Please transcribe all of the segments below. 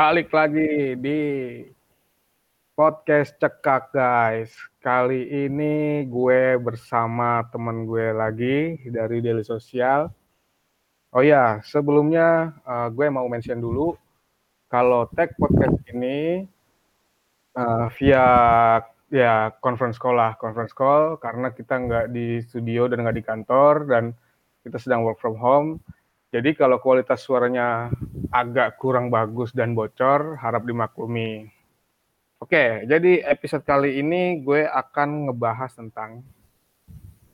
Balik lagi di podcast cekak guys. Kali ini gue bersama teman gue lagi dari Daily Sosial. Oh ya, sebelumnya uh, gue mau mention dulu kalau tag podcast ini uh, via ya conference call lah, conference call karena kita nggak di studio dan nggak di kantor dan kita sedang work from home. Jadi kalau kualitas suaranya agak kurang bagus dan bocor, harap dimaklumi. Oke, jadi episode kali ini gue akan ngebahas tentang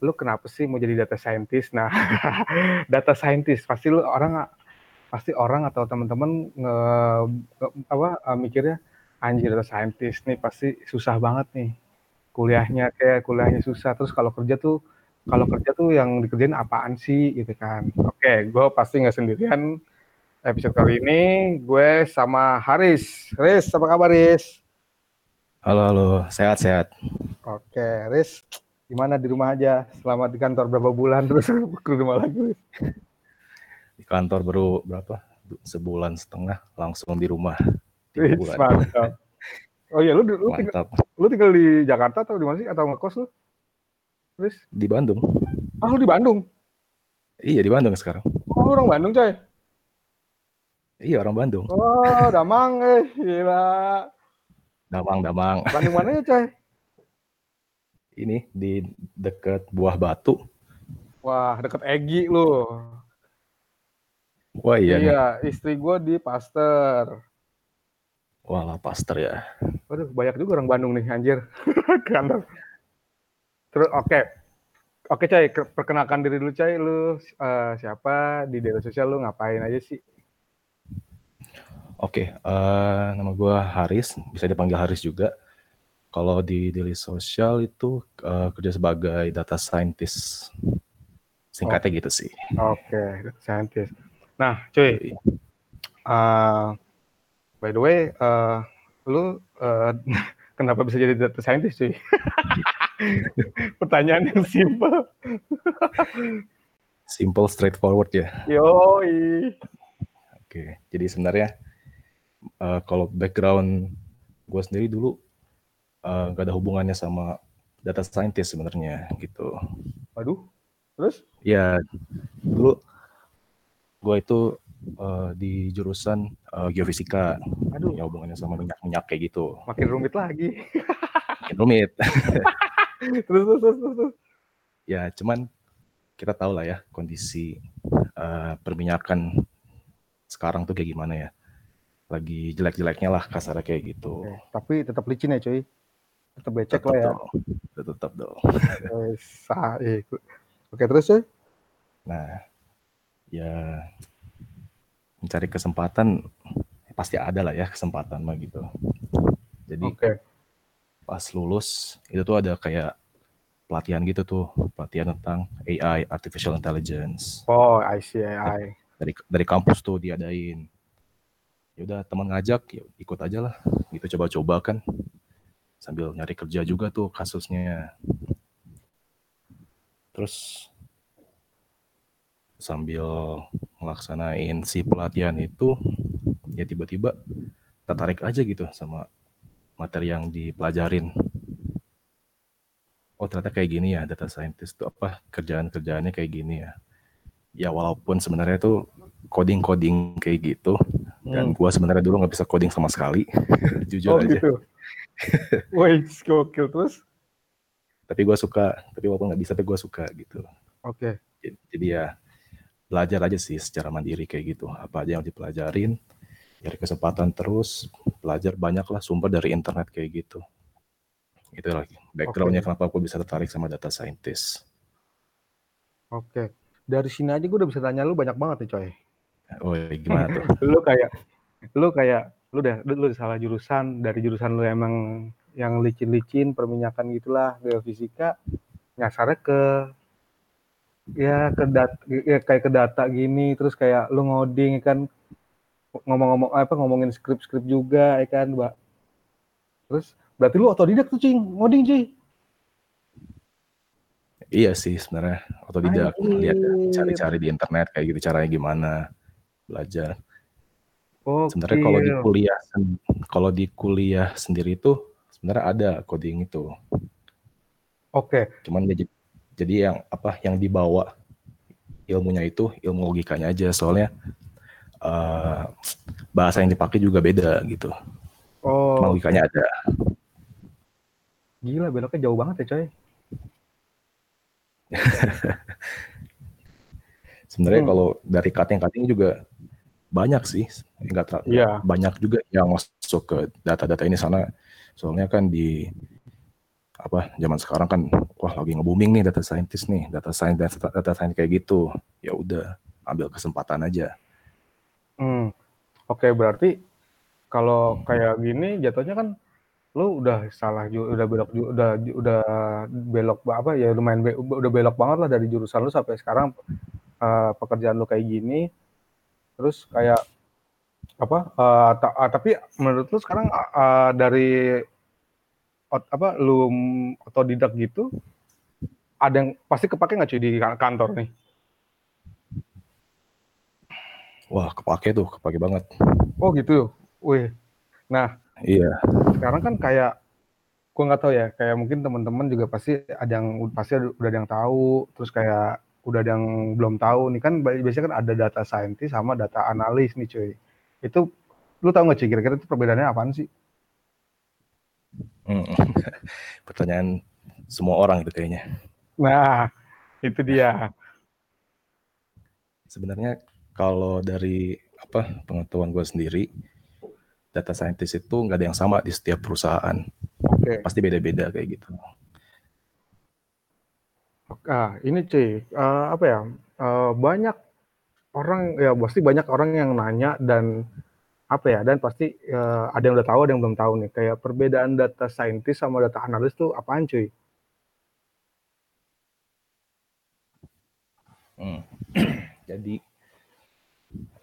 lu kenapa sih mau jadi data scientist? Nah, data scientist pasti lu orang pasti orang atau teman-teman nge, nge, apa mikirnya anjir data scientist nih pasti susah banget nih kuliahnya kayak kuliahnya susah terus kalau kerja tuh kalau kerja tuh yang dikerjain apaan sih gitu kan. Oke, gue pasti nggak sendirian. Episode kali ini gue sama Haris. Haris, apa kabar Haris? Halo, halo. Sehat-sehat. Oke, Haris. Gimana di rumah aja? Selamat di kantor berapa bulan terus ke rumah lagi? Di kantor baru berapa? Sebulan setengah langsung di rumah. Wih, mantap. Oh iya, lu, lu, tinggal, lu tinggal di Jakarta atau di mana sih? Atau ngekos lu? Terus? Di Bandung. Ah, lu di Bandung? Iya, di Bandung sekarang. Oh, orang Bandung, coy? Iya, orang Bandung. Oh, Damang, eh, gila. Damang, Damang. Bandung mana ya, coy? Ini, di dekat Buah Batu. Wah, deket Egi lu. Wah, iya. Iya, nih. istri gue di Pasteur. Wah, Pasteur ya. Waduh, banyak juga orang Bandung nih, anjir. Kantor. Terus oke. Okay. Oke, okay, Cai, perkenalkan diri dulu, Cai. Lu uh, siapa di daerah sosial lu ngapain aja sih? Oke, okay, uh, nama gue Haris, bisa dipanggil Haris juga. Kalau di Daily Social itu uh, kerja sebagai data scientist. Singkatnya oh. gitu sih. Oke, okay, data scientist. Nah, cuy. Uh, by the way, uh, lu uh, kenapa bisa jadi data scientist, cuy? Pertanyaan yang simple. simple, straightforward ya. Yoi. Oke, jadi sebenarnya uh, kalau background gue sendiri dulu uh, gak ada hubungannya sama data scientist sebenarnya gitu. Waduh, terus? Ya, dulu gue itu uh, di jurusan uh, geofisika. Aduh. Ya hubungannya sama minyak-minyak kayak gitu. Makin rumit lagi. Makin rumit. terus, terus, terus, terus. Ya, cuman kita tahu lah ya kondisi uh, perminyakan sekarang tuh kayak gimana ya. Lagi jelek-jeleknya lah kasarnya kayak gitu. Oke, tapi tetap licin ya cuy. Tetap becek tetap lah ya. Dong. Tetap dong. Oke terus cuy. Nah, ya mencari kesempatan pasti ada lah ya kesempatan mah gitu. Jadi okay pas lulus itu tuh ada kayak pelatihan gitu tuh pelatihan tentang AI artificial intelligence. Oh I see AI dari dari kampus tuh diadain. Ya udah teman ngajak ya ikut aja lah. Gitu coba-coba kan. Sambil nyari kerja juga tuh kasusnya. Terus sambil melaksanain si pelatihan itu ya tiba-tiba tertarik aja gitu sama materi yang dipelajarin. Oh ternyata kayak gini ya data scientist itu apa kerjaan-kerjaannya kayak gini ya. Ya walaupun sebenarnya itu coding-coding kayak gitu hmm. dan gua sebenarnya dulu nggak bisa coding sama sekali, jujur oh, aja. Gitu. Woi, gokil terus. Tapi gua suka, tapi walaupun nggak bisa, tapi gua suka gitu. Oke. Okay. Jadi ya belajar aja sih secara mandiri kayak gitu. Apa aja yang dipelajarin, cari kesempatan terus belajar banyak lah sumber dari internet kayak gitu itu lagi backgroundnya okay. kenapa aku bisa tertarik sama data scientist oke okay. dari sini aja gue udah bisa tanya lu banyak banget nih coy oh iya, gimana tuh lu kayak lu kayak lu udah lu, lu salah jurusan dari jurusan lu emang yang licin-licin perminyakan gitulah geofisika nyasarnya ke ya ke data ya kayak ke data gini terus kayak lu ngoding kan ngomong-ngomong apa ngomongin skrip-skrip juga ya kan mbak. Terus berarti lu otodidak tuh cing? Ngoding cuy iya sih sebenarnya otodidak. Lihat cari-cari di internet kayak gitu caranya gimana belajar. Oh, sebenarnya kalau di kuliah kalau di kuliah sendiri itu sebenarnya ada coding itu. Oke. Okay. Cuman jadi jadi yang apa yang dibawa ilmunya itu ilmu logikanya aja. Soalnya uh, bahasa yang dipakai juga beda gitu. Oh. Cuma logikanya ada. Gila beloknya jauh banget ya coy. Sebenarnya hmm. kalau dari cutting-cutting juga banyak sih, enggak yeah. banyak juga yang masuk ke data-data ini sana. Soalnya kan di apa zaman sekarang kan wah lagi nge-booming nih data scientist nih, data science data, data science kayak gitu. Ya udah, ambil kesempatan aja. Hmm. Oke, okay, berarti kalau hmm. kayak gini jatuhnya kan lu udah salah juga udah belok udah udah belok apa ya lumayan be, udah belok banget lah dari jurusan lu sampai sekarang uh, pekerjaan lu kayak gini terus kayak apa uh, ta uh, tapi menurut lu sekarang uh, dari ot, apa lu otodidak gitu ada yang pasti kepake nggak cuy di kantor nih wah kepake tuh kepake banget oh gitu wih nah Iya. Sekarang kan kayak gue nggak tahu ya, kayak mungkin teman-teman juga pasti ada yang pasti udah ada yang tahu, terus kayak udah ada yang belum tahu nih kan biasanya kan ada data scientist sama data analis nih cuy. Itu lu tahu nggak cuy kira-kira itu perbedaannya apaan sih? Hmm. Pertanyaan semua orang itu kayaknya. Nah, itu dia. Sebenarnya kalau dari apa pengetahuan gue sendiri, data scientist itu nggak ada yang sama di setiap perusahaan. Okay. Pasti beda-beda kayak gitu. Ah, ini cuy, uh, apa ya? Uh, banyak orang ya pasti banyak orang yang nanya dan apa ya dan pasti uh, ada yang udah tahu ada yang belum tahu nih kayak perbedaan data scientist sama data analis tuh apaan cuy? Hmm. Jadi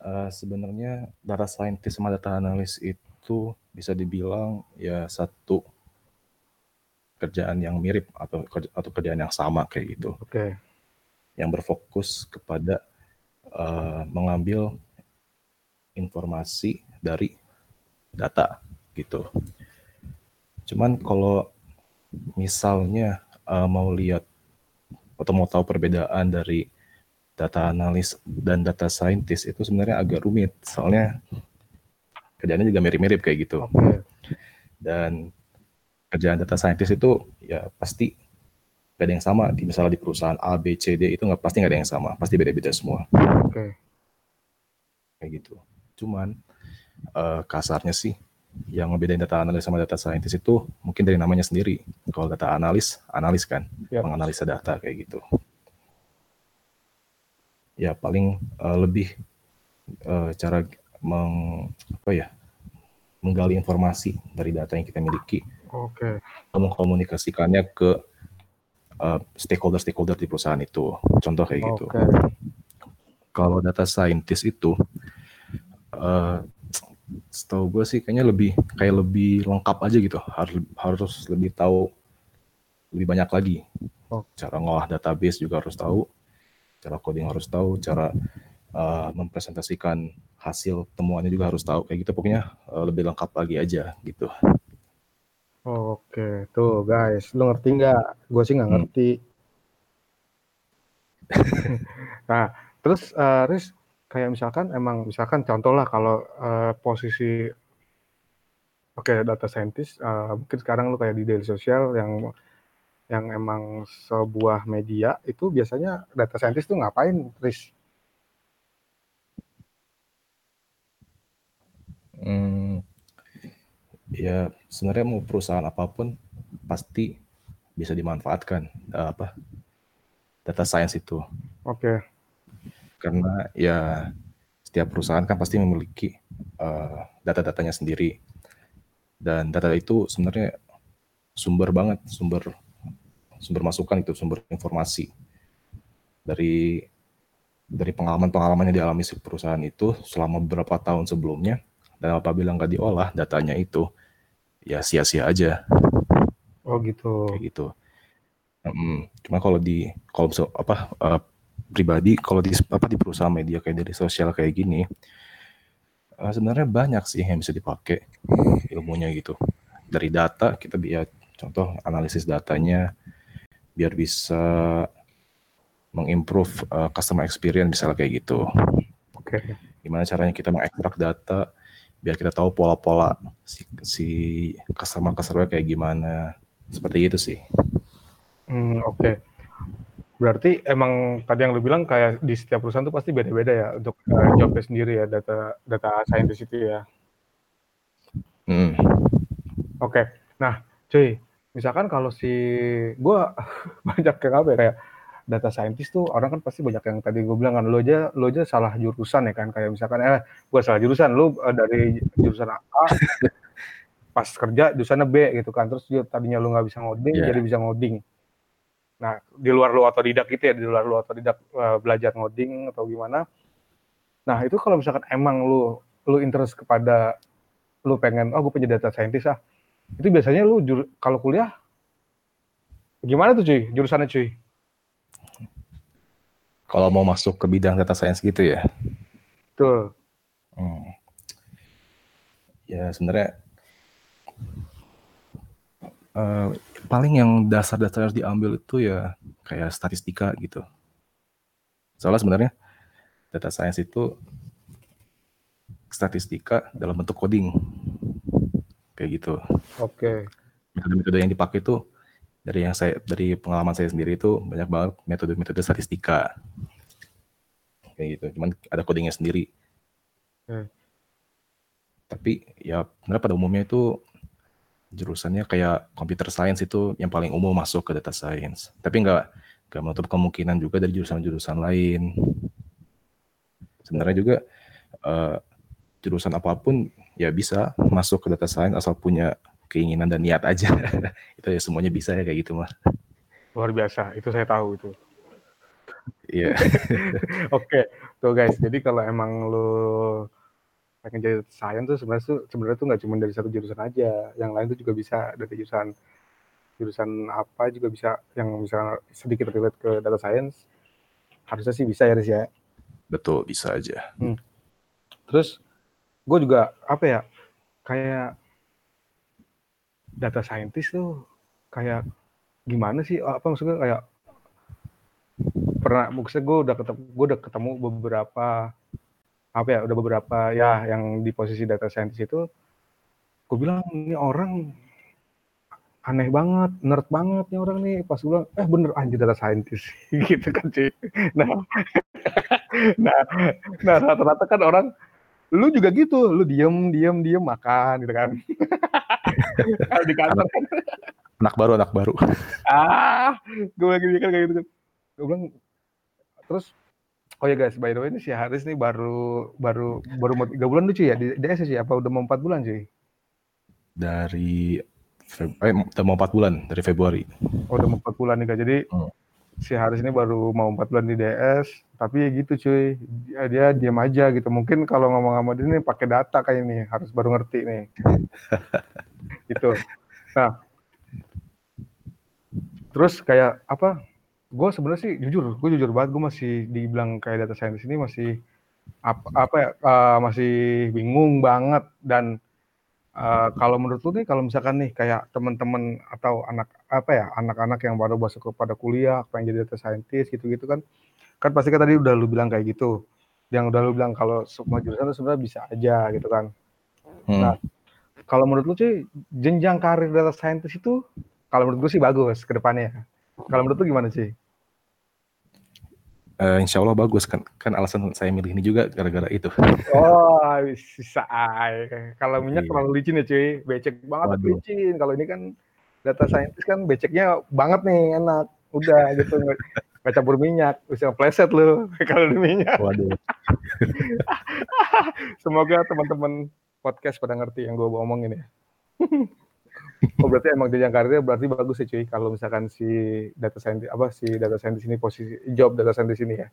uh, sebenarnya data scientist sama data analis itu bisa dibilang ya satu kerjaan yang mirip atau atau kerjaan yang sama kayak gitu. Oke. Okay. Yang berfokus kepada uh, mengambil informasi dari data gitu. Cuman kalau misalnya uh, mau lihat atau mau tahu perbedaan dari data analis dan data scientist itu sebenarnya agak rumit soalnya kerjanya juga mirip-mirip kayak gitu. Dan kerjaan data scientist itu ya pasti gak ada yang sama. Di, misalnya di perusahaan A, B, C, D itu nggak pasti nggak ada yang sama, pasti beda-beda semua. Oke. Okay. Kayak gitu. Cuman uh, kasarnya sih yang ngebedain data analis sama data scientist itu mungkin dari namanya sendiri. Kalau data analis, analis kan, yep. menganalisa data kayak gitu ya paling uh, lebih uh, cara meng apa ya menggali informasi dari data yang kita miliki. Oke. Okay. Mengkomunikasikannya ke uh, stakeholder-stakeholder di perusahaan itu. Contoh kayak gitu. Kalau data scientist itu, uh, setahu gue sih kayaknya lebih kayak lebih lengkap aja gitu. Harus harus lebih tahu lebih banyak lagi. Oh. Cara ngolah database juga harus tahu cara coding harus tahu, cara uh, mempresentasikan hasil temuannya juga harus tahu. Kayak gitu pokoknya uh, lebih lengkap lagi aja gitu. Oke, tuh guys, lu ngerti nggak? Gue sih nggak hmm. ngerti. nah, terus uh, Riz, kayak misalkan emang misalkan contoh lah kalau uh, posisi oke okay, data scientist uh, mungkin sekarang lu kayak di daily social yang yang emang sebuah media itu biasanya data scientist tuh ngapain, Riz? Hmm, ya sebenarnya mau perusahaan apa pun pasti bisa dimanfaatkan uh, apa data science itu. Oke. Okay. Karena ya setiap perusahaan kan pasti memiliki uh, data-datanya sendiri dan data itu sebenarnya sumber banget sumber sumber masukan itu sumber informasi dari dari pengalaman-pengalaman yang dialami si perusahaan itu selama beberapa tahun sebelumnya dan apabila nggak diolah datanya itu ya sia-sia aja. Oh gitu. Kayak gitu. Hmm, cuma kalau di kalau apa uh, pribadi kalau di apa di perusahaan media kayak dari sosial kayak gini Uh, sebenarnya banyak sih yang bisa dipakai ilmunya gitu. Dari data kita biar contoh analisis datanya biar bisa mengimprove uh, customer experience misalnya kayak gitu. Oke. Okay. Gimana caranya kita mengekstrak data biar kita tahu pola-pola si, si customer customer kayak gimana. Seperti itu sih. Hmm, oke. Okay. Berarti emang tadi yang lu bilang kayak di setiap perusahaan tuh pasti beda-beda ya untuk uh, jobnya sendiri ya data data scientist itu ya. Hmm. Oke. Okay. Nah, cuy, misalkan kalau si gua banyak kayak apa ya kayak data scientist tuh orang kan pasti banyak yang tadi gue bilang kan lo aja lo aja salah jurusan ya kan kayak misalkan eh gue salah jurusan lo uh, dari jurusan A pas kerja jurusannya B gitu kan terus dia tadinya lo nggak bisa ngoding yeah. jadi bisa ngoding Nah, di luar lu otodidak gitu ya, di luar lu otodidak uh, belajar ngoding atau gimana. Nah, itu kalau misalkan emang lu lu interest kepada lu pengen oh gue punya data scientist ah. Itu biasanya lu jur, kalau kuliah gimana tuh cuy jurusannya cuy? Kalau mau masuk ke bidang data science gitu ya. Tuh. Hmm. Ya sebenarnya uh, paling yang dasar-dasar harus diambil itu ya kayak statistika gitu. Soalnya sebenarnya data science itu statistika dalam bentuk coding. Kayak gitu. Oke. Okay. Metode-metode yang dipakai itu dari yang saya dari pengalaman saya sendiri itu banyak banget metode-metode statistika. Kayak gitu. Cuman ada codingnya sendiri. Okay. Tapi ya sebenarnya pada umumnya itu jurusannya kayak computer science itu yang paling umum masuk ke data science. Tapi nggak nggak menutup kemungkinan juga dari jurusan-jurusan lain. Sebenarnya juga uh, jurusan apa pun ya bisa masuk ke data science asal punya keinginan dan niat aja. itu ya semuanya bisa ya kayak gitu mah. Luar biasa, itu saya tahu itu. Iya. Oke, tuh guys. Jadi kalau emang lo pengen jadi science tuh sebenarnya tuh sebenarnya tuh nggak cuma dari satu jurusan aja yang lain tuh juga bisa dari jurusan jurusan apa juga bisa yang misalnya sedikit relate ke data science harusnya sih bisa ya Riz ya betul bisa aja hmm. terus gue juga apa ya kayak data scientist tuh kayak gimana sih apa maksudnya kayak pernah maksudnya gue udah ketemu gue udah ketemu beberapa apa ya udah beberapa ya yang di posisi data scientist itu gue bilang ini orang aneh banget, nerd banget nih orang nih. Pas gue bilang, eh bener anjir data scientist. gitu kan sih. Nah, nah, nah rata-rata kan orang, lu juga gitu, lu diem, diem, diem, makan gitu kan. Kalau di kantor kan. Anak baru, anak baru. ah, gue lagi mikir kayak gitu kan. Gue bilang, terus Oh ya guys, by the way ini si Haris nih baru baru baru mau tiga bulan lucu ya di DS sih apa udah mau empat bulan cuy? Dari Feb eh udah mau empat bulan dari Februari. Oh udah mau empat bulan nih kak. Jadi hmm. Si Haris ini baru mau empat bulan di DS, tapi ya gitu cuy, dia, dia diam aja gitu. Mungkin kalau ngomong sama dia ini pakai data kayak ini, harus baru ngerti nih. gitu. Nah, terus kayak apa? gue sebenarnya sih jujur, gue jujur banget gue masih dibilang kayak data scientist ini masih apa, apa ya uh, masih bingung banget dan uh, kalau menurut lu nih kalau misalkan nih kayak teman-teman atau anak apa ya anak-anak yang baru masuk kepada kuliah pengen jadi data scientist gitu-gitu kan kan pasti kan tadi udah lu bilang kayak gitu yang udah lu bilang kalau semua jurusan itu sebenarnya bisa aja gitu kan hmm. nah kalau menurut lu sih jenjang karir data scientist itu kalau menurut gue sih bagus ke depannya kalau menurut lu gimana sih Uh, insya Allah bagus kan kan alasan saya milih ini juga gara-gara itu. Oh bisa. Kalau minyak iya. terlalu licin ya cuy, becek banget Waduh. licin. Kalau ini kan data scientist kan beceknya banget nih enak. Udah gitu nggak campur minyak, bisa pleset lu kalau di minyak. Waduh. Semoga teman-teman podcast pada ngerti yang gue omongin ya. Oh berarti emang jenjang karirnya berarti bagus sih cuy kalau misalkan si data scientist apa si data scientist ini posisi job data scientist ini ya.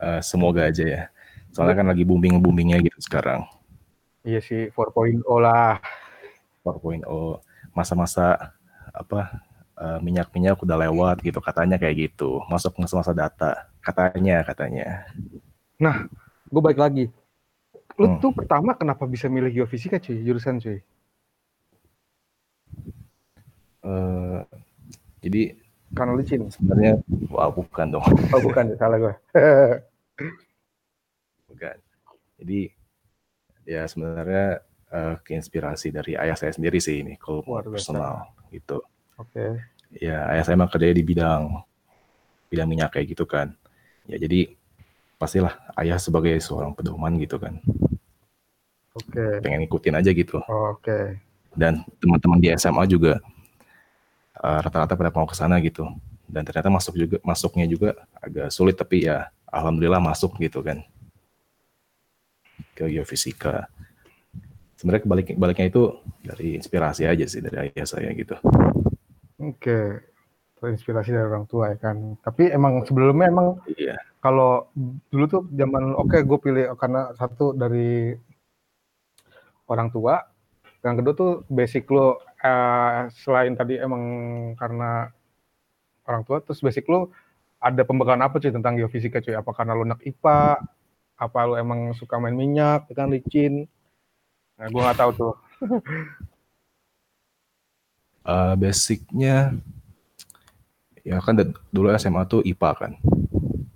Uh, semoga aja ya. Soalnya kan lagi booming boomingnya gitu sekarang. Iya sih 4.0 lah. 4.0 masa-masa apa uh, minyak-minyak udah lewat gitu katanya kayak gitu masuk masa-masa data katanya katanya. Nah, gue baik lagi lu hmm. tuh pertama kenapa bisa milih geofisika cuy, jurusan cuy? Uh, jadi karena licin. Sebenarnya wah bukan dong. Oh bukan, salah gue. bukan. Jadi ya sebenarnya uh, keinspirasi dari ayah saya sendiri sih ini kalau personal gitu. Oke. Okay. Ya ayah saya emang kerja di bidang bidang minyak kayak gitu kan. Ya jadi pastilah ayah sebagai seorang pedoman gitu kan. Oke. Okay. Pengen ikutin aja gitu. Oh, Oke. Okay. Dan teman-teman di SMA juga eh, rata-rata pada mau ke sana gitu. Dan ternyata masuk juga masuknya juga agak sulit tapi ya alhamdulillah masuk gitu kan ke geofisika. Sebenarnya kebalik baliknya itu dari inspirasi aja sih dari ayah saya gitu. Oke, terinspirasi dari orang tua ya kan. Tapi emang sebelumnya emang iya. kalau dulu tuh zaman oke okay, gue pilih karena satu dari orang tua, yang kedua tuh basic lo uh, selain tadi emang karena orang tua, terus basic lo ada pembekalan apa sih tentang geofisika cuy? Apa karena lo nak IPA, apa lu emang suka main minyak ya kan licin nah gue nggak tahu tuh uh, basicnya ya kan dulu SMA tuh IPA kan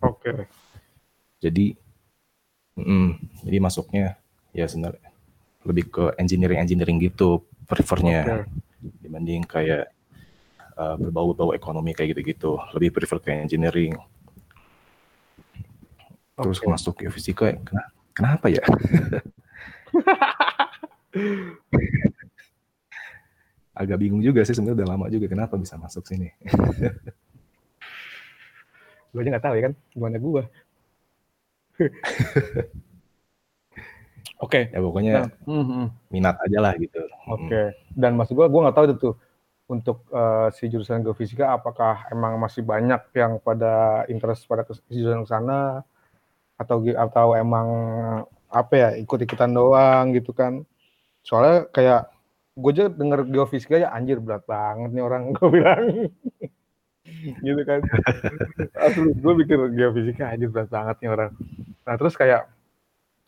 oke okay. jadi mm, jadi masuknya ya sebenarnya lebih ke engineering engineering gitu prefernya okay. dibanding kayak uh, berbau-bau ekonomi kayak gitu-gitu lebih prefer ke engineering terus okay. masuk ke fisika kenapa ya agak bingung juga sih sebenarnya udah lama juga kenapa bisa masuk sini gue aja nggak tahu ya kan gimana gue Oke. Okay. Ya pokoknya nah, mm, minat aja lah gitu. Oke. Okay. Dan maksud gue, gue nggak tahu itu untuk uh, si jurusan geofisika apakah emang masih banyak yang pada interest pada jurusan sana atau atau emang apa ya ikut-ikutan doang gitu kan soalnya kayak gue aja denger geofisika ya anjir berat banget nih orang gue bilang. Gitu kan. Asli gue pikir geofisika anjir berat banget nih orang. Nah terus kayak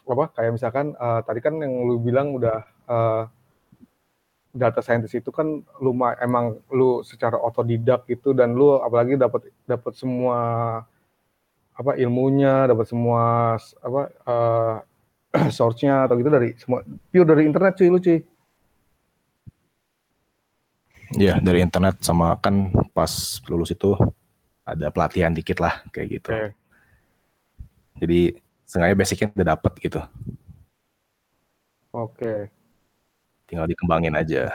apa kayak misalkan uh, tadi kan yang lu bilang udah uh, data scientist itu kan lu emang lu secara otodidak gitu dan lu apalagi dapat dapat semua apa ilmunya, dapat semua apa uh, source-nya atau gitu dari semua pure dari internet cuy lu cuy. Iya, dari internet sama kan pas lulus itu ada pelatihan dikit lah kayak gitu. Okay. Jadi sengaja basicnya udah dapet gitu. Oke. Okay. Tinggal dikembangin aja.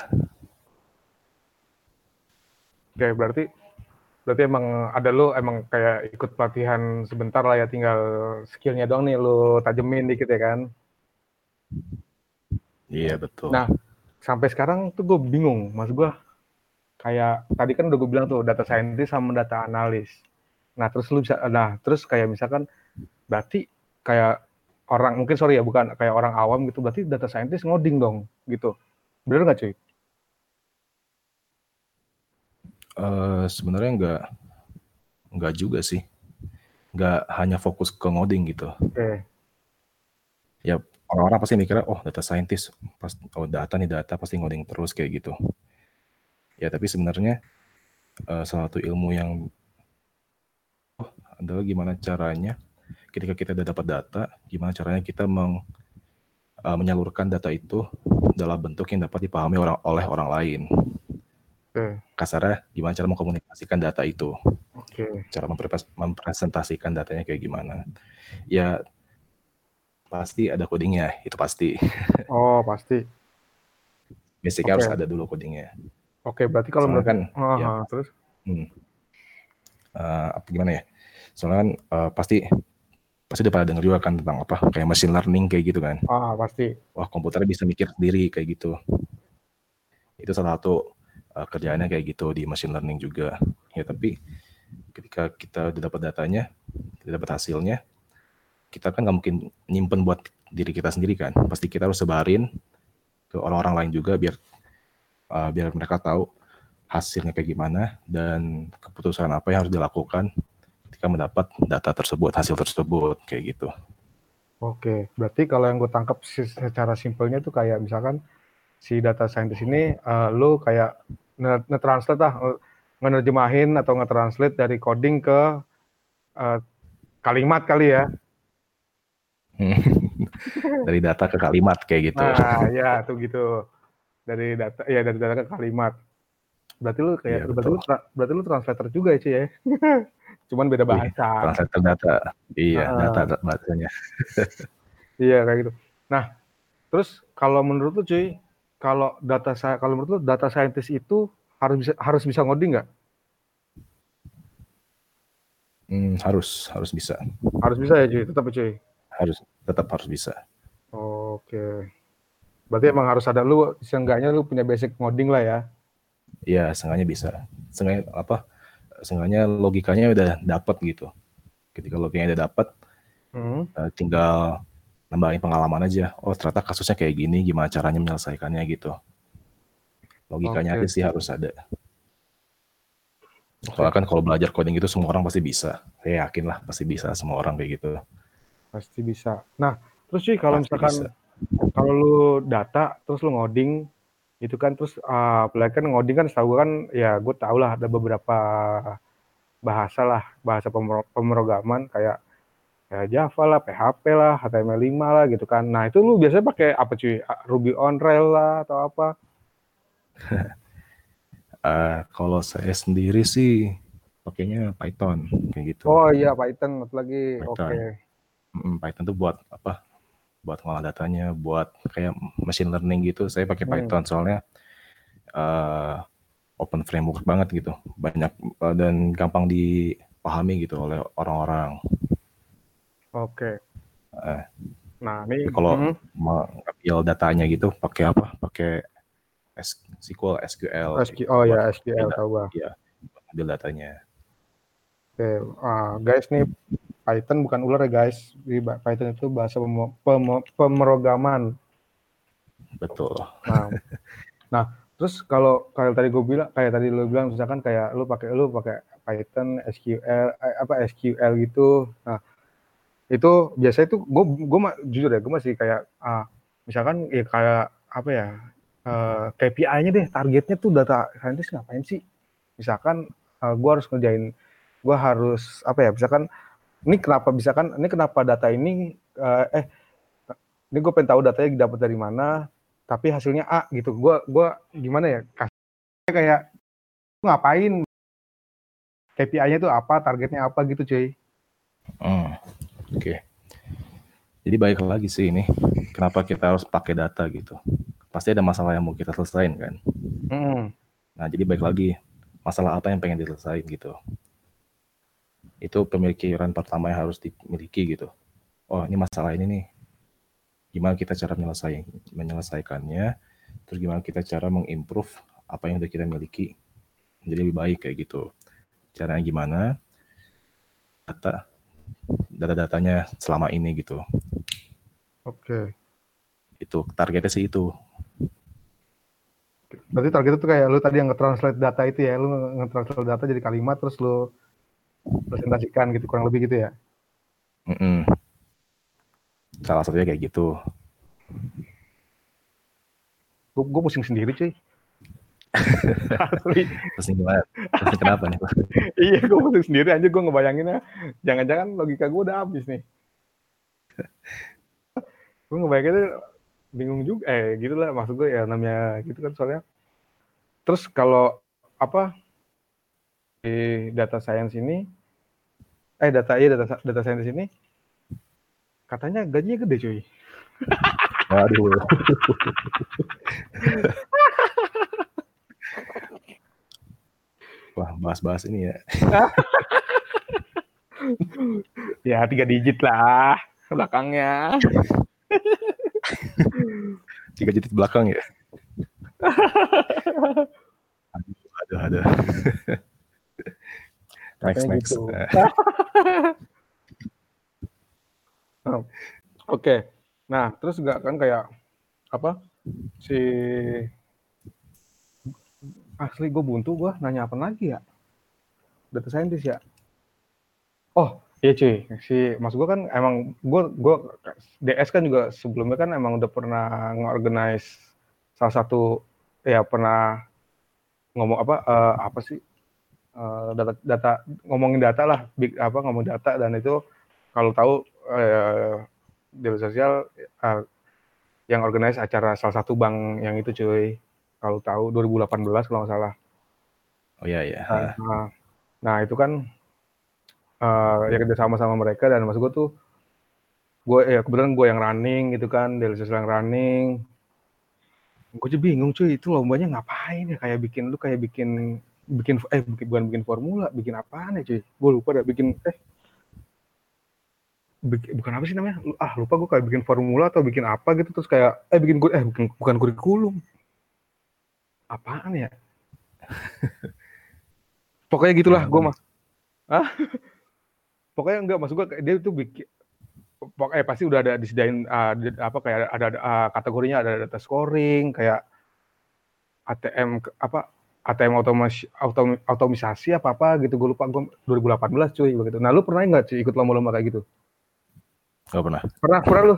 Oke, okay, berarti berarti emang ada lu emang kayak ikut pelatihan sebentar lah ya tinggal skillnya doang nih lu tajemin dikit ya kan iya betul nah sampai sekarang tuh gue bingung mas gue kayak tadi kan udah gue bilang tuh data scientist sama data analis nah terus lu bisa nah terus kayak misalkan berarti kayak orang mungkin sorry ya bukan kayak orang awam gitu berarti data scientist ngoding dong gitu bener nggak cuy Uh, sebenarnya nggak nggak juga sih. Nggak hanya fokus ke ngoding gitu. Oke. Ya orang-orang pasti mikirnya, "Oh data scientist, pas oh data nih data pasti ngoding terus," kayak gitu. Ya tapi sebenarnya, uh, salah satu ilmu yang oh adalah gimana caranya ketika kita udah dapat data, gimana caranya kita meng uh, menyalurkan data itu dalam bentuk yang dapat dipahami orang oleh orang lain. Oke. Kasarnya gimana cara mengkomunikasikan data itu. Oke. Cara mempresentasikan datanya kayak gimana. Ya pasti ada codingnya, itu pasti. Oh, pasti. Basicnya harus ada dulu codingnya. Oke, berarti kalau menurut kan uh, ya, terus hmm, uh, apa gimana ya? Soalnya kan uh, pasti pasti udah pada denger juga kan tentang apa kayak machine learning kayak gitu kan. Ah, pasti. Wah, komputernya bisa mikir sendiri kayak gitu. Itu salah satu uh, kerjaannya kayak gitu di machine learning juga ya tapi ketika kita udah dapat datanya kita dapat hasilnya kita kan nggak mungkin nyimpen buat diri kita sendiri kan pasti kita harus sebarin ke orang-orang lain juga biar uh, biar mereka tahu hasilnya kayak gimana dan keputusan apa yang harus dilakukan ketika mendapat data tersebut hasil tersebut kayak gitu Oke, berarti kalau yang gue tangkap secara simpelnya tuh kayak misalkan si data scientist ini uh, lu kayak nge-translate lah, nge-nerjemahin atau nge-translate dari coding ke uh, kalimat kali ya. dari data ke kalimat kayak gitu. Nah, ya tuh gitu. Dari data ya dari data ke kalimat. Berarti lu kayak ya, berarti lu berarti lu translator juga ya, Ci ya. Cuman beda bahasa. Translator data. Iya, uh, data bahasanya. iya kayak gitu. Nah, terus kalau menurut lu cuy, kalau data saya kalau menurut lu data scientist itu harus bisa harus bisa ngoding nggak? Hmm, harus harus bisa. Harus bisa ya cuy, tetap ya, cuy. Harus tetap harus bisa. Oke. Berarti emang harus ada lu seenggaknya lu punya basic ngoding lah ya. Iya, sengaja bisa. Sengaja apa? seenggaknya logikanya udah dapat gitu. Ketika logikanya udah dapat, hmm. uh, tinggal nambahin pengalaman aja. Oh ternyata kasusnya kayak gini, gimana caranya menyelesaikannya gitu. Logikanya okay. aja sih harus ada. Okay. Soalnya kan kalau belajar coding itu semua orang pasti bisa. Saya yakin lah pasti bisa semua orang kayak gitu. Pasti bisa. Nah, terus sih kalau misalkan kalau lu data terus lu ngoding itu kan terus uh, apalagi kan ngoding kan setahu kan ya gue tau lah ada beberapa bahasa lah bahasa pemrograman kayak ya Java lah, PHP lah, HTML5 lah gitu kan. Nah itu lu biasanya pakai apa cuy? Ruby on Rails lah atau apa? uh, kalau saya sendiri sih pakainya Python kayak gitu. Oh iya Python lagi. Oke. Okay. Python tuh buat apa? Buat ngolah datanya, buat kayak machine learning gitu, saya pakai hmm. Python soalnya uh, open framework banget gitu, banyak uh, dan gampang dipahami gitu oleh orang-orang. Oke. Okay. Uh, nah ini kalau mm, mengambil datanya gitu, pakai apa? Pakai SQL, SQL. SQ, oh ya SQL tahu Iya, ambil datanya. Oke, okay. uh, guys nih Python bukan ular ya guys. Di Python itu bahasa pem pem pemrograman. Betul. Nah, nah terus kalau kayak tadi gue bilang, kayak tadi lo bilang, misalkan kayak lu pakai lu pakai Python, SQL, eh, apa SQL gitu. Nah, itu biasanya itu gue gue jujur ya gue masih kayak ah, misalkan ya kayak apa ya uh, eh, KPI-nya deh targetnya tuh data scientist ngapain sih misalkan uh, gue harus ngerjain gue harus apa ya misalkan ini kenapa bisa kan ini kenapa data ini uh, eh ini gue pengen tahu datanya dapat dari mana tapi hasilnya A gitu. Gue gua gimana ya kasih kayak ngapain? KPI-nya itu apa targetnya apa gitu cuy. Hmm, oke. Okay. jadi baik lagi sih ini kenapa kita harus pakai data gitu. Pasti ada masalah yang mau kita selesaikan kan. Hmm. nah jadi baik lagi masalah apa yang pengen diselesaikan gitu itu pemikiran pertama yang harus dimiliki gitu. Oh ini masalah ini nih, gimana kita cara menyelesaikan menyelesaikannya, terus gimana kita cara mengimprove apa yang sudah kita miliki menjadi lebih baik kayak gitu. Caranya gimana? Data data-datanya selama ini gitu. Oke. Okay. Itu targetnya sih itu. Berarti target itu kayak lu tadi yang nge-translate data itu ya, lu nge-translate data jadi kalimat terus lu presentasikan gitu kurang lebih gitu ya? Mm -mm. salah satunya kayak gitu. Gue gue pusing sendiri cuy. Pusing gimana? Pusing kenapa nih? Iya gue pusing sendiri aja gue ngebayanginnya jangan-jangan logika gue udah habis nih. Gue ngebayanginnya bingung juga eh gitu lah maksud gue ya namanya gitu kan soalnya. Terus kalau apa data science ini eh data iya data data science ini katanya gajinya gede cuy. Waduh. Wah, bahas-bahas ini ya. ya tiga digit lah belakangnya. tiga digit belakang ya. aduh, aduh, aduh. Next next. gitu. oh, oke. Okay. nah terus enggak kan kayak apa si asli gue buntu gue nanya apa lagi ya? Data scientist ya? Oh iya cuy. Si mas gue kan emang gue gue DS kan juga sebelumnya kan emang udah pernah ngorganize salah satu ya pernah ngomong apa uh, apa sih uh, data data ngomongin data lah big apa ngomong data dan itu kalau tahu uh, di sosial uh, yang organize acara salah satu bank yang itu cuy. Kalau tahu 2018 kalau nggak salah. Oh iya iya nah, nah itu kan uh, ya kerja sama sama mereka dan maksud gue tuh gue ya kebetulan gue yang running gitu kan dari sosial yang running. Gue aja bingung cuy itu lombanya ngapain ya? Kayak bikin lu kayak bikin bikin eh bukan bikin formula bikin apaan ya cuy? Gue lupa dah bikin eh. Bikin, bukan apa sih namanya? Ah lupa gue kayak bikin formula atau bikin apa gitu terus kayak eh bikin gue eh bukan bukan kurikulum. Apaan ya? Pokoknya gitulah gue mah. Ah pokoknya enggak maksud gue dia itu bikin pokoknya pasti udah ada disediain uh, apa kayak ada, ada uh, kategorinya ada data scoring kayak ATM apa ATM otomasi autom, otomisasi apa apa gitu gue lupa gue 2018 cuy begitu. Nah lu pernah nggak cuy ikut lomba-lomba kayak gitu? Gak pernah. Pernah pernah lu?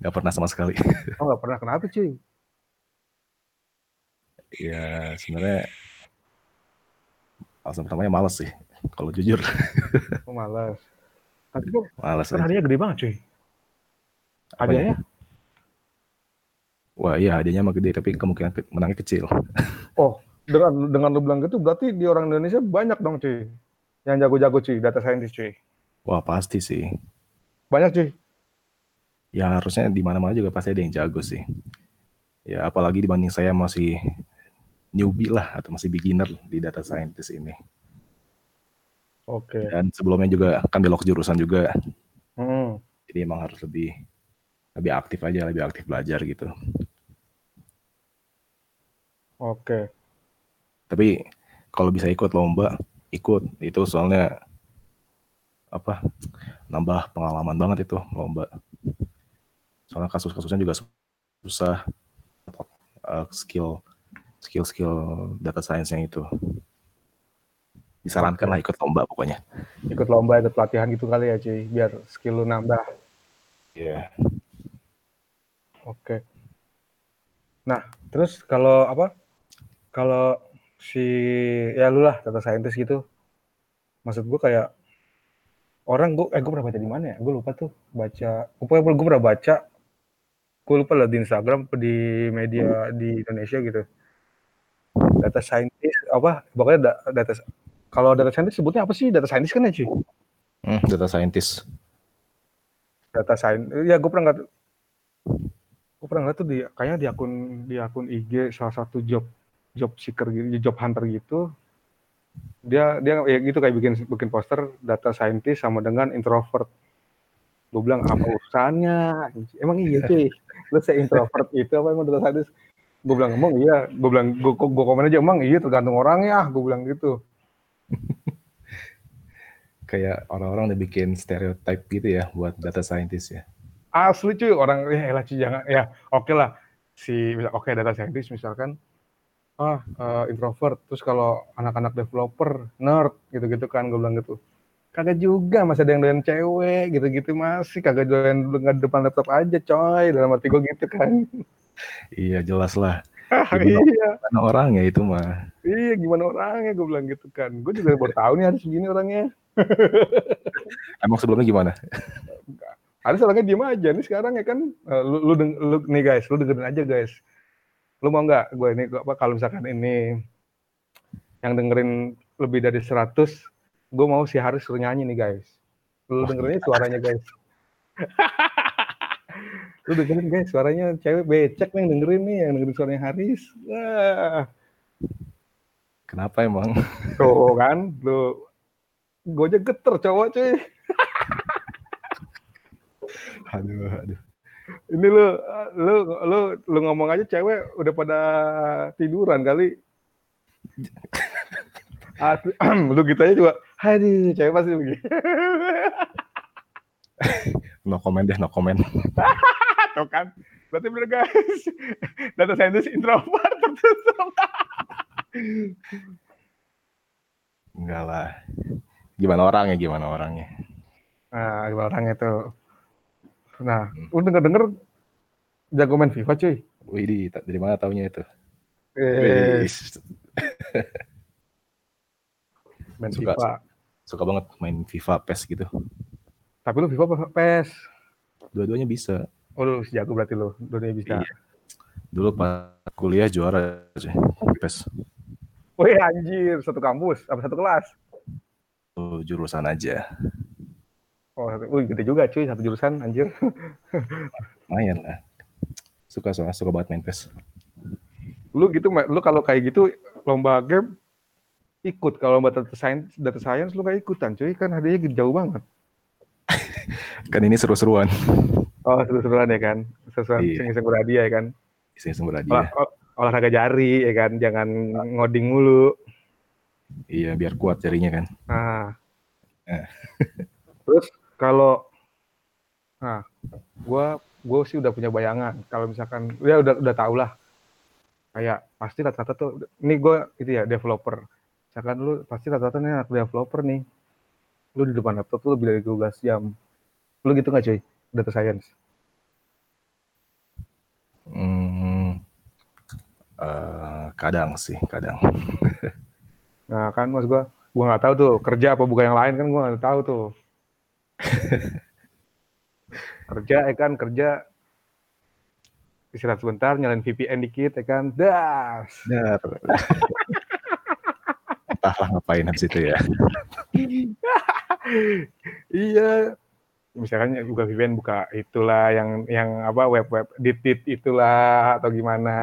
Gak pernah sama sekali. Oh gak pernah kenapa cuy? Ya sebenarnya alasan pertamanya males sih kalau jujur. Oh males. Tapi kok males kan hadiahnya gede banget cuy. Hadiahnya? Wah iya hadiahnya mah gede tapi kemungkinan menangnya kecil. Oh dengan dengan lu bilang gitu berarti di orang Indonesia banyak dong cuy yang jago-jago cuy data scientist cuy. Wah pasti sih. Banyak cuy. Ya harusnya di mana-mana juga pasti ada yang jago sih. Ya apalagi dibanding saya masih newbie lah atau masih beginner di data scientist ini. Oke. Okay. Dan sebelumnya juga kan belok jurusan juga. Hmm. Jadi emang harus lebih lebih aktif aja, lebih aktif belajar gitu. Oke. Okay. Tapi kalau bisa ikut lomba, ikut. Itu soalnya apa? Nambah pengalaman banget itu lomba. Soalnya kasus-kasusnya juga susah uh, skill skill-skill data science yang itu disarankan lah ikut lomba pokoknya ikut lomba ikut pelatihan gitu kali ya cuy biar skill lu nambah iya yeah. oke okay. nah terus kalau apa kalau si ya lu lah data scientist gitu maksud gue kayak orang gue eh gue pernah baca di mana ya gue lupa tuh baca pokoknya gue pernah baca gue lupa lah di Instagram di media di Indonesia gitu data scientist apa pokoknya data kalau data scientist sebutnya apa sih? Data scientist kan ya, cuy? Hmm, data scientist. Data scientist. Ya, gue pernah nggak gue pernah nggak tuh di kayaknya di akun di akun IG salah satu job job seeker gitu, job hunter gitu. Dia dia ya gitu kayak bikin bikin poster data scientist sama dengan introvert. Gue bilang apa urusannya? Emang iya cuy. Lu saya introvert itu apa emang data scientist? Gue bilang emang iya. Gue bilang gue gue komen aja emang iya tergantung orangnya. Gue bilang gitu. Kayak orang-orang udah bikin stereotype gitu ya buat data scientist ya. Asli cuy, orang ya elah cuy jangan ya oke okay lah si oke okay, data scientist misalkan ah uh, introvert terus kalau anak-anak developer nerd gitu-gitu kan gue bilang gitu. Kagak juga masih ada yang doyan cewek gitu-gitu masih kagak doyan nggak depan laptop aja coy. Dalam arti gue gitu kan. Iya jelas lah. Gimana, iya. gimana orangnya itu mah. Iya gimana orangnya gue bilang gitu kan. Gue juga baru tahu nih harus begini orangnya. Emang sebelumnya gimana? Harus orangnya diem aja nih sekarang ya kan. Eh, lu, lu, lu nih guys lu dengerin aja guys lu mau nggak gue ini apa kalau misalkan ini yang dengerin lebih dari 100 gue mau si Haris suruh nyanyi nih guys. Lu dengerin suaranya guys. Lu dengerin guys suaranya cewek becek nih yang dengerin nih yang dengerin suaranya Haris. Wah. Kenapa emang? Tuh kan lu gue aja geter cowok cuy. Aduh aduh ini lu lu lu lu ngomong aja cewek udah pada tiduran kali Asli, lu gitu aja juga aduh cewek pasti begini no comment deh no comment Tuh kan. Berarti bener guys. Data scientist introvert tertutup. Enggak lah. Gimana orangnya, gimana orangnya? Nah, gimana orangnya tuh. Nah, hmm. lu denger-denger jago main FIFA cuy. Wih, dari mana taunya itu? Eh. main suka, FIFA. Suka banget main FIFA, PES gitu. Tapi lu FIFA apa PES? Dua-duanya bisa. Oh, lu jago berarti lu. Dua-duanya bisa. Iya. Dulu pas kuliah juara aja PES. Wih anjir, satu kampus, apa satu kelas? Oh, jurusan aja. Oh, wih, gede juga cuy, satu jurusan, anjir. Lumayan lah. Suka soalnya, suka banget main PES. Lu gitu, lu kalau kayak gitu, lomba game, ikut. Kalau lomba data science, data science lu gak ikutan cuy, kan hadiahnya jauh banget. kan ini seru-seruan. Oh, seru-seruan ya kan? Seru-seruan iya. iseng-iseng berhadiah ya kan? Iseng-iseng berhadiah. Olah, olahraga jari ya kan, jangan ngoding mulu. Iya, biar kuat jarinya kan. Ah. Eh. Terus kalau nah gue gue sih udah punya bayangan. Kalau misalkan ya udah udah tau lah. Kayak pasti rata-rata tuh ini gue itu ya developer. Misalkan lu pasti rata-rata nih anak developer nih. Lu di depan laptop tuh lebih dari 12 jam. Lu gitu nggak cuy? Data science. Hmm, uh, kadang sih kadang. Nah kan mas gue gue nggak tahu tuh kerja apa bukan yang lain kan gue nggak tahu tuh kerja ya kan kerja. Istirahat sebentar nyalain VPN dikit ya kan. Das. Dar entahlah ngapain habis itu ya. Iya. Misalkan buka VPN buka itulah yang yang apa web web ditit itulah atau gimana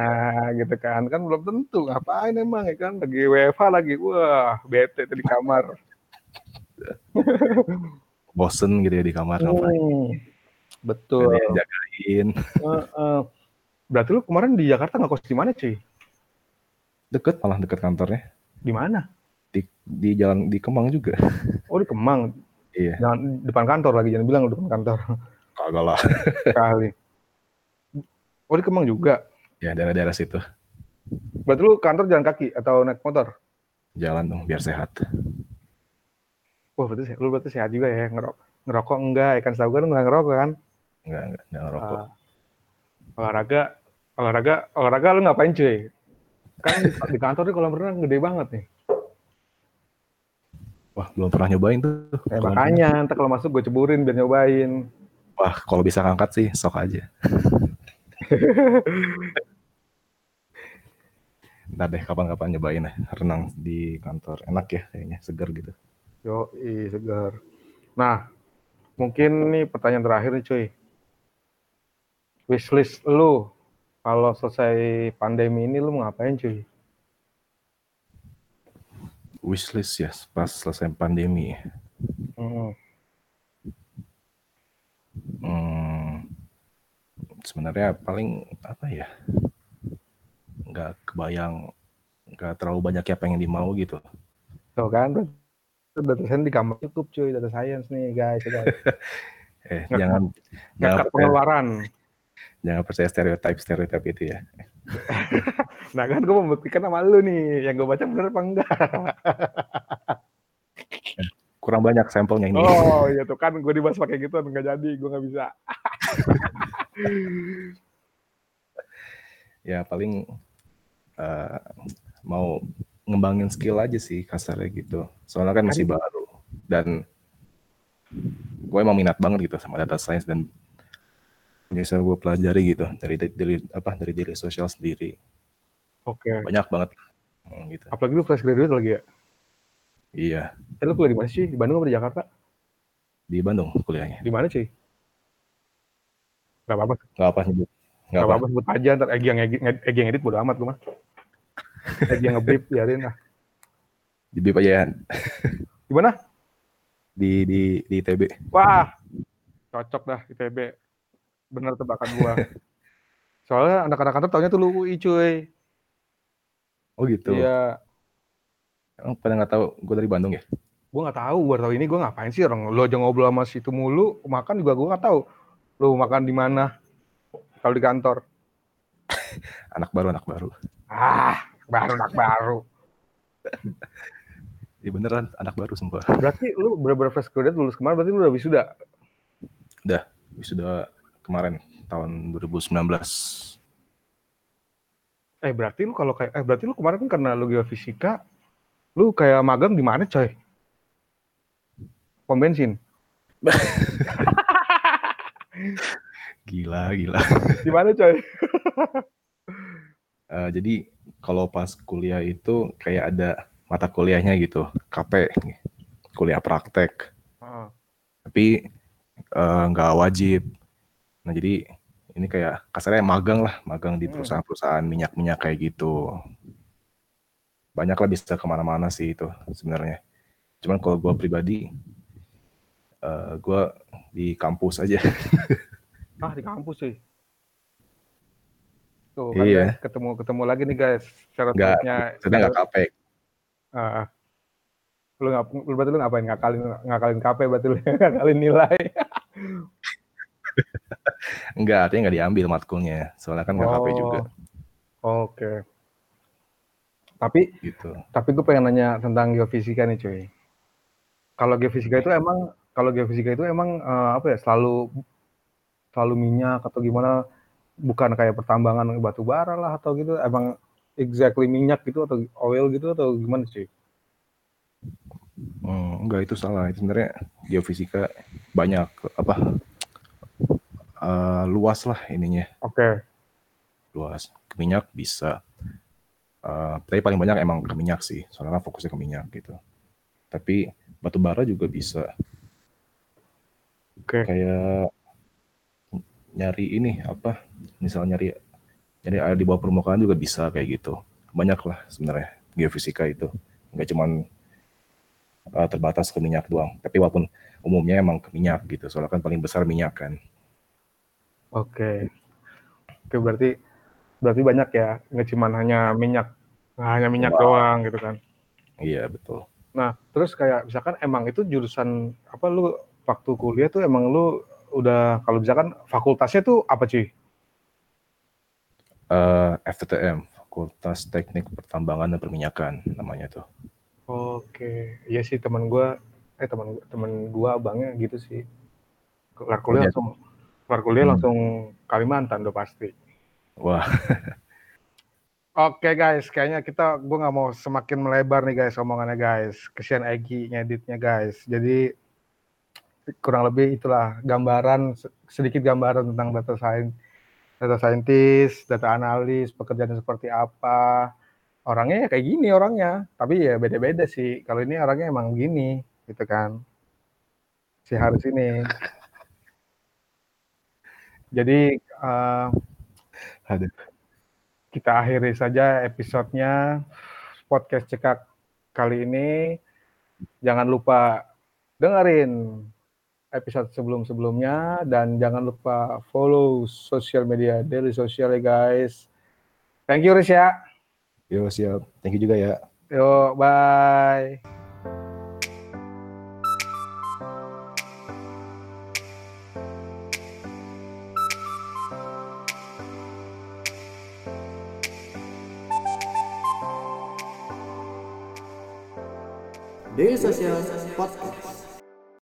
gitu kan. Kan belum tentu ngapain emang ya kan. Lagi WFH lagi. Wah bete di kamar bosen gitu ya di kamar hmm, betul. Jagain. Uh, uh. berarti lu kemarin di Jakarta nggak kos di mana cuy? Deket malah deket kantornya. Di mana? Di di jalan di Kemang juga. Oh di Kemang? Iya. Jangan depan kantor lagi jangan bilang depan kantor. Kagak lah. Kali oh di Kemang juga? Ya daerah-daerah situ. Berarti lu kantor jalan kaki atau naik motor? Jalan dong biar sehat Wah, berarti lu berarti sehat juga ya ngerok ngerokok enggak ya kan setahu gue enggak ngerokok kan? Enggak, enggak, enggak ngerokok. Uh, olahraga olahraga olahraga lu ngapain cuy? Kan di kantor nih kolam renang gede banget nih. Wah, belum pernah nyobain tuh. Eh, makanya, entar kalau masuk gue ceburin biar nyobain. Wah, kalau bisa ngangkat sih, sok aja. Ntar deh kapan-kapan nyobain ya, renang di kantor. Enak ya kayaknya, segar gitu. Yo, segar. Nah, mungkin nih pertanyaan terakhir nih cuy. Wishlist lu kalau selesai pandemi ini lu mau ngapain cuy? Wishlist ya pas selesai pandemi. Hmm. Hmm, sebenarnya paling apa ya? Nggak kebayang, nggak terlalu banyak ya pengen dimau gitu. Tuh kan, data science di kamar cukup cuy data science nih guys guys. Eh Nggak, jangan jangan pengeluaran. Jangan percaya stereotip stereotip itu ya. Nah kan gue membuktikan sama lu nih yang gue baca bener apa enggak? Kurang banyak sampelnya ini. Oh iya tuh kan gue dibahas pakai gitu nggak jadi gue nggak bisa. Ya paling uh, mau ngembangin skill aja sih kasarnya gitu. Soalnya kan masih baru dan gue emang minat banget gitu sama data science dan bisa gue pelajari gitu dari dari apa dari diri sosial sendiri. Oke. Okay. Banyak banget hmm, gitu. Apalagi lu fresh graduate lagi ya? Iya. Eh, lu kuliah di mana sih? Di Bandung atau di Jakarta? Di Bandung kuliahnya. Di mana sih? Gak apa-apa. Gak apa nyebut. Gak apa-apa sebut aja ntar Egi yang, Egi, Egi yang edit bodo amat gue mah. Dia ngebip biarin lah. Di bip aja ya. Gimana? Di di di ITB. Wah, cocok dah ITB. Bener tebakan gua. Soalnya anak-anak kantor taunya tuh lu UI cuy. Oh gitu. Iya. Emang pada nggak tahu gue dari Bandung ya? Gue nggak tahu. Gue tahu ini gue ngapain sih orang. Lu aja ngobrol sama situ mulu, makan juga gue nggak tahu. Lu makan di mana? Kalau di kantor. anak baru, anak baru. Ah, baru anak baru. Iya beneran anak baru semua. Berarti lu bener-bener fresh graduate lulus kemarin berarti lu udah wisuda? Udah, wisuda kemarin tahun 2019. Eh berarti lu kalau kayak eh berarti lu kemarin kan karena lu geofisika, lu kayak magang di mana coy? Pom bensin. gila, gila. Di mana coy? uh, jadi kalau pas kuliah itu kayak ada mata kuliahnya gitu, KP, kuliah praktek. Uh. Tapi eh, nggak uh, wajib. Nah jadi ini kayak kasarnya magang lah, magang di hmm. perusahaan-perusahaan minyak-minyak kayak gitu. Banyak lah bisa ke mana-mana sih itu sebenarnya. Cuman kalau gue pribadi, uh, eh, gue di kampus aja. ah di kampus sih. Tuh kan iya. ketemu ketemu lagi nih guys. Syarat-syaratnya. Nggak, nggak kapek. Uh, lu nggak lu berarti lu ngapain ngakalin ngakalin KP berarti lu ngakalin nilai. Enggak, artinya nggak diambil matkulnya. Soalnya kan nggak oh, KP juga. Oke. Okay. Tapi, gitu. tapi gue pengen nanya tentang geofisika nih cuy. Kalau geofisika itu emang, kalau geofisika itu emang uh, apa ya selalu selalu minyak atau gimana? Bukan kayak pertambangan batu bara lah atau gitu? Emang exactly minyak gitu atau oil gitu atau gimana sih? Hmm, enggak itu salah. Itu sebenarnya geofisika banyak apa uh, luas lah ininya. Oke. Okay. Luas. Ke minyak bisa. Uh, tapi paling banyak emang ke minyak sih. Soalnya fokusnya ke minyak gitu. Tapi batu bara juga bisa. Oke. Okay. Kayak nyari ini apa? Misalnya nyari nyari air di bawah permukaan juga bisa kayak gitu. Banyak lah sebenarnya geofisika itu. Enggak cuman uh, terbatas ke minyak doang. Tapi walaupun umumnya emang ke minyak gitu. Soalnya kan paling besar minyak kan. Oke. Oke, berarti berarti banyak ya, nggak cuma hanya minyak hanya minyak doang gitu kan. Iya, betul. Nah, terus kayak misalkan emang itu jurusan apa lu waktu kuliah tuh emang lu udah kalau misalkan fakultasnya tuh apa sih? Uh, eh, FTTM, Fakultas Teknik Pertambangan dan Perminyakan namanya tuh. Oke, iya sih teman gua eh teman teman gua abangnya gitu sih. Kelar kuliah oh, langsung keluar kuliah hmm. langsung Kalimantan udah pasti. Wah. Oke okay, guys, kayaknya kita gue nggak mau semakin melebar nih guys omongannya guys. Kesian Egi ngeditnya guys. Jadi kurang lebih itulah gambaran sedikit gambaran tentang data science, data scientist, data analis, pekerjaannya seperti apa. Orangnya ya kayak gini orangnya, tapi ya beda-beda sih. Kalau ini orangnya emang gini, gitu kan. Si Haris ini. Jadi uh, kita akhiri saja episodenya podcast cekak kali ini. Jangan lupa dengerin episode sebelum-sebelumnya dan jangan lupa follow sosial media Daily Social ya guys. Thank you Riz ya. Yo siap. Thank you juga ya. Yo bye. Daily Social Podcast.